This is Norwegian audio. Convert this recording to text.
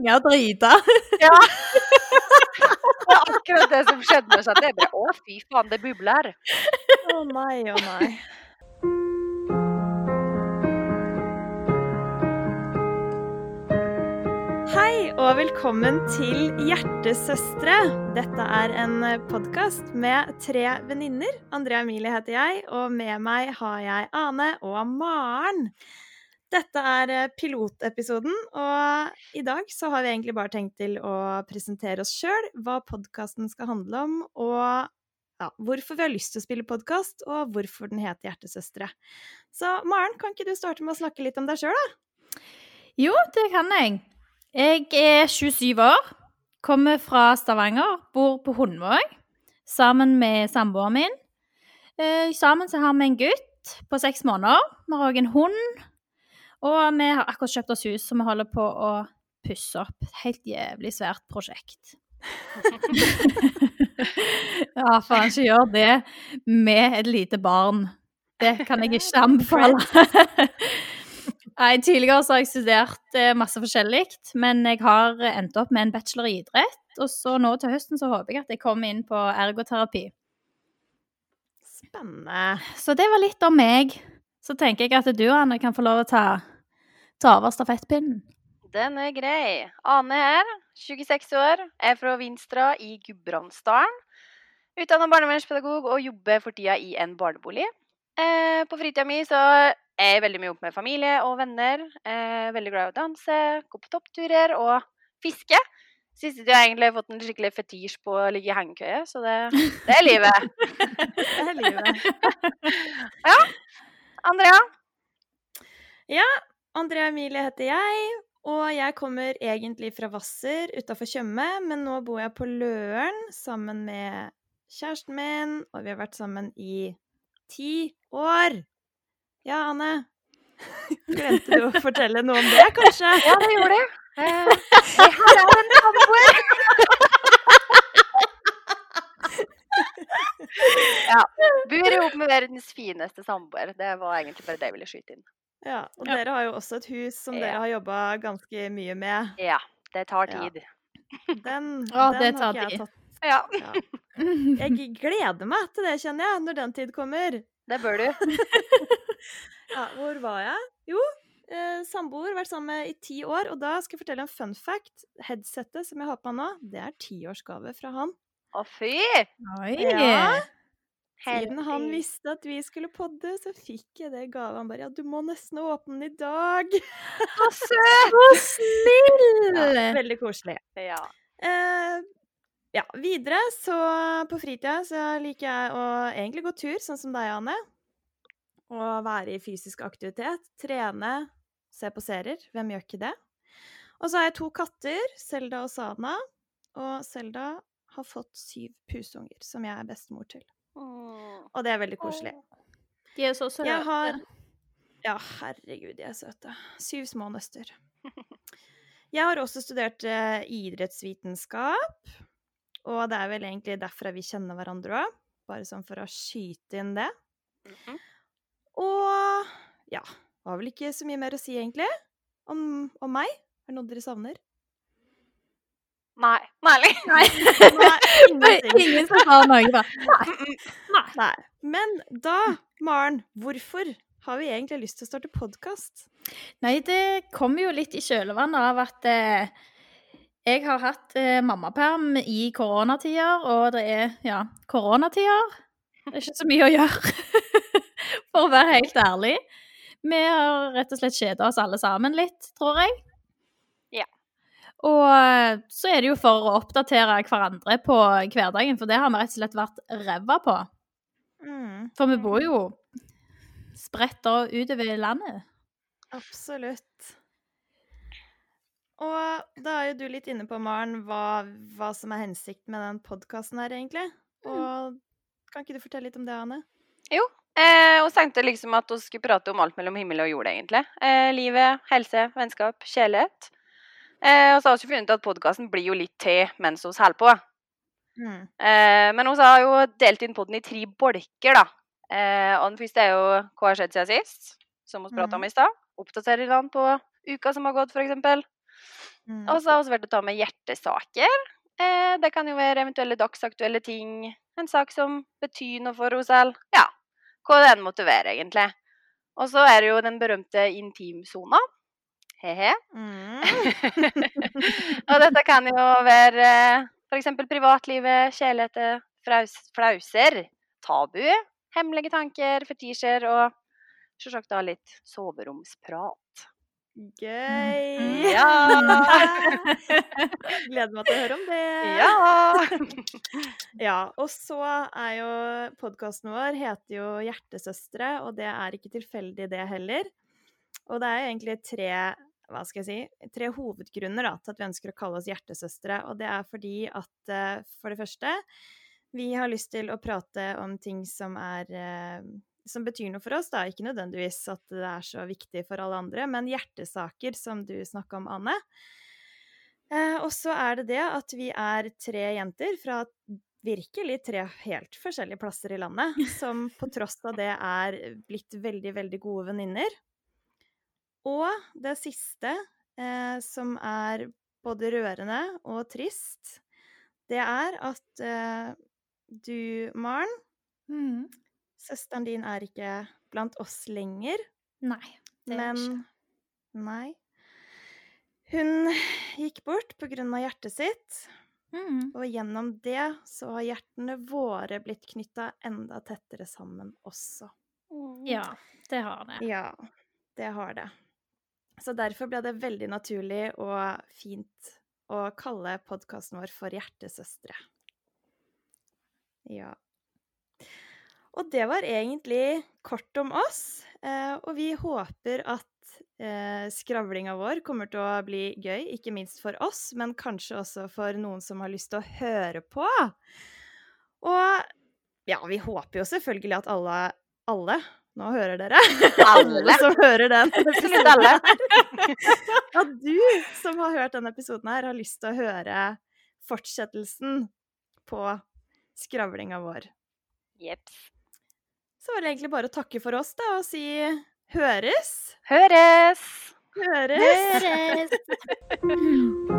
synge og drite. Ja. Det er akkurat det som skjedde med oss. Det Det ble, å, fy faen, det bubler. Å nei, å nei. Hei og velkommen til Hjertesøstre. Dette er en podkast med tre venninner. Andrea Emilie heter jeg, og med meg har jeg Ane og Maren. Dette er eh, pilotepisoden, og i dag så har vi egentlig bare tenkt til å presentere oss sjøl, hva podkasten skal handle om, og ja, hvorfor vi har lyst til å spille podkast, og hvorfor den heter Hjertesøstre. Så Maren, kan ikke du starte med å snakke litt om deg sjøl, da? Jo, det kan jeg. Jeg er 27 år, kommer fra Stavanger, bor på Hundvåg sammen med samboeren min. Eh, sammen så har vi en gutt på seks måneder. Vi har òg en hund. Og vi har akkurat kjøpt oss hus, så vi holder på å pusse opp. Helt jævlig svært prosjekt. ja, faen, ikke gjør det med et lite barn. Det kan jeg ikke anbefale. Nei, Tidligere har jeg studert eh, masse forskjellig, men jeg har endt opp med en bachelor i idrett. Og så nå til høsten så håper jeg at jeg kommer inn på ergoterapi. Spennende. Så det var litt om meg. Så tenker jeg at du, Anne, kan få lov å ta, ta over stafettpinnen. Den er grei. Ane her, 26 år, er fra Vinstra i Gudbrandsdalen. Utdanna barnevernspedagog og jobber for tida i en barnebolig. Eh, på fritida mi så er jeg veldig mye opp med familie og venner. Eh, veldig glad i å danse, gå på toppturer og fiske. Siste tida har jeg egentlig fått en skikkelig fetisj på å ligge i hengekøye, så det, det er livet. Det er livet. Ja. Andrea? Andrea Emilie heter jeg, og jeg kommer egentlig fra Hvasser utafor Tjøme, men nå bor jeg på Løren sammen med kjæresten min, og vi har vært sammen i ti år. Ja, Anne? Glemte du å fortelle noe om det, kanskje? Ja, det gjorde jeg. Eh, jeg har en samboer. ja. Bor ihop med verdens fineste samboer. Det var egentlig bare det jeg ville skyte inn. Ja, og Ja. dere har jo også et hus som Ja. dere har jobba ganske mye med. Ja, det tar Ja. tid. Den, Å, den det har tar tid. tatt. Ja, Ja. Jeg gleder meg til det, kjenner jeg, når den tid kommer. det bør du. Ja, hvor var jeg? Jo, eh, samboer, vært sammen med i ti år. Og da skal jeg fortelle en fun fact. Headsettet som jeg har på nå, det er tiårsgave fra han. Å, fy! Oi! Ja. Siden han visste at vi skulle podde, så fikk jeg det i gave. Han bare 'ja, du må nesten åpne den i dag'. Så søt! Så snill! Ja, veldig koselig. Ja. Eh, ja, videre så på fritida så liker jeg å egentlig gå tur, sånn som deg, Anne. Og være i fysisk aktivitet. Trene, se på serier. Hvem gjør ikke det? Og så har jeg to katter, Selda og Sana. Og Selda har fått syv pusunger, som jeg er bestemor til. Og det er veldig koselig. De er så søte. Jeg har Ja, herregud, de er søte. Syv små nøster. Jeg har også studert eh, idrettsvitenskap. Og det er vel egentlig derfra vi kjenner hverandre òg. Bare sånn for å skyte inn det. Mhm. Og ja, var vel ikke så mye mer å si, egentlig. Om, om meg. Er det noe dere savner? Nei. Nei. Nei, Nei. Ingen som har noe Nei. Nei. Men da, Maren, hvorfor har vi egentlig lyst til å starte podkast? Nei, det kommer jo litt i kjølvannet av at eh, jeg har hatt eh, mammaperm i koronatider, og det er ja, koronatider. Det er ikke så mye å gjøre, for å være helt ærlig. Vi har rett og slett kjeda oss alle sammen litt, tror jeg. Og eh, så er det jo for å oppdatere hverandre på hverdagen, for det har vi rett og slett vært ræva på. Mm, For vi bor jo spredt og utover landet. absolutt. Og da er jo du litt inne på, Maren, hva, hva som er hensikten med den podkasten her, egentlig. Og kan ikke du fortelle litt om det, Ane? Eh, og tenkte liksom at vi skulle prate om alt mellom himmel og jord, egentlig. Eh, livet, helse, vennskap, kjærlighet. Eh, og så har vi funnet ut at podkasten blir jo litt til mens vi holder på. Mm. Eh, men vi har jo delt inn podden i tre bolker, da. Eh, og den første er jo hva har skjedd siden sist, som vi prata om i stad. Oppdaterer den på uka som har gått, f.eks. Mm. Og så har vi vært å ta med hjertesaker. Eh, det kan jo være eventuelle dagsaktuelle ting. En sak som betyr noe for oss selv. Ja, hva det enn måtte være, egentlig. Og så er det jo den berømte intimsona. He-he. Mm. og dette kan jo være f.eks. privatlivet, kjærligheter, fraus, flauser, tabu, hemmelige tanker, fetisjer og selvsagt da litt soveromsprat. Gøy! Ja! Gleder meg til å høre om det. Ja! Ja, og så er jo podkasten vår heter jo Hjertesøstre, og det er ikke tilfeldig det heller. Og det er jo egentlig tre hva skal jeg si, tre hovedgrunner da, til at vi ønsker å kalle oss hjertesøstre. Og det er fordi at eh, for det første, vi har lyst til å prate om ting som er eh, som betyr noe for oss, da. Ikke nødvendigvis at det er så viktig for alle andre, men hjertesaker, som du snakka om, Anne. Eh, og så er det det at vi er tre jenter fra virkelig tre helt forskjellige plasser i landet, som på tross av det er blitt veldig, veldig gode venninner. Og det siste, eh, som er både rørende og trist, det er at eh, du, Maren, Mm. søsteren din er ikke blant oss lenger, Nei, det er men ikke. Nei. Hun gikk bort på grunn av hjertet sitt, Mm. og gjennom det så har hjertene våre blitt knytta enda tettere sammen også. Ja, det har det. Ja, det har det. Så derfor ble det veldig naturlig og fint å kalle podkasten vår for Hjertesøstre. Ja. Og det var egentlig kort om oss, eh, og vi håper at eh, skravlinga vår kommer til å bli gøy, ikke minst for oss, men kanskje også for noen som har lyst til å høre på. Og ja, vi håper jo selvfølgelig at alle, alle nå hører dere. Alle. som hører den. Absolutt alle. At du som har hørt denne episoden her, har lyst til å høre fortsettelsen på skravlinga vår. Jepp. Så var det egentlig bare å takke for oss, da, og si høres. Høres! Høres. Høres!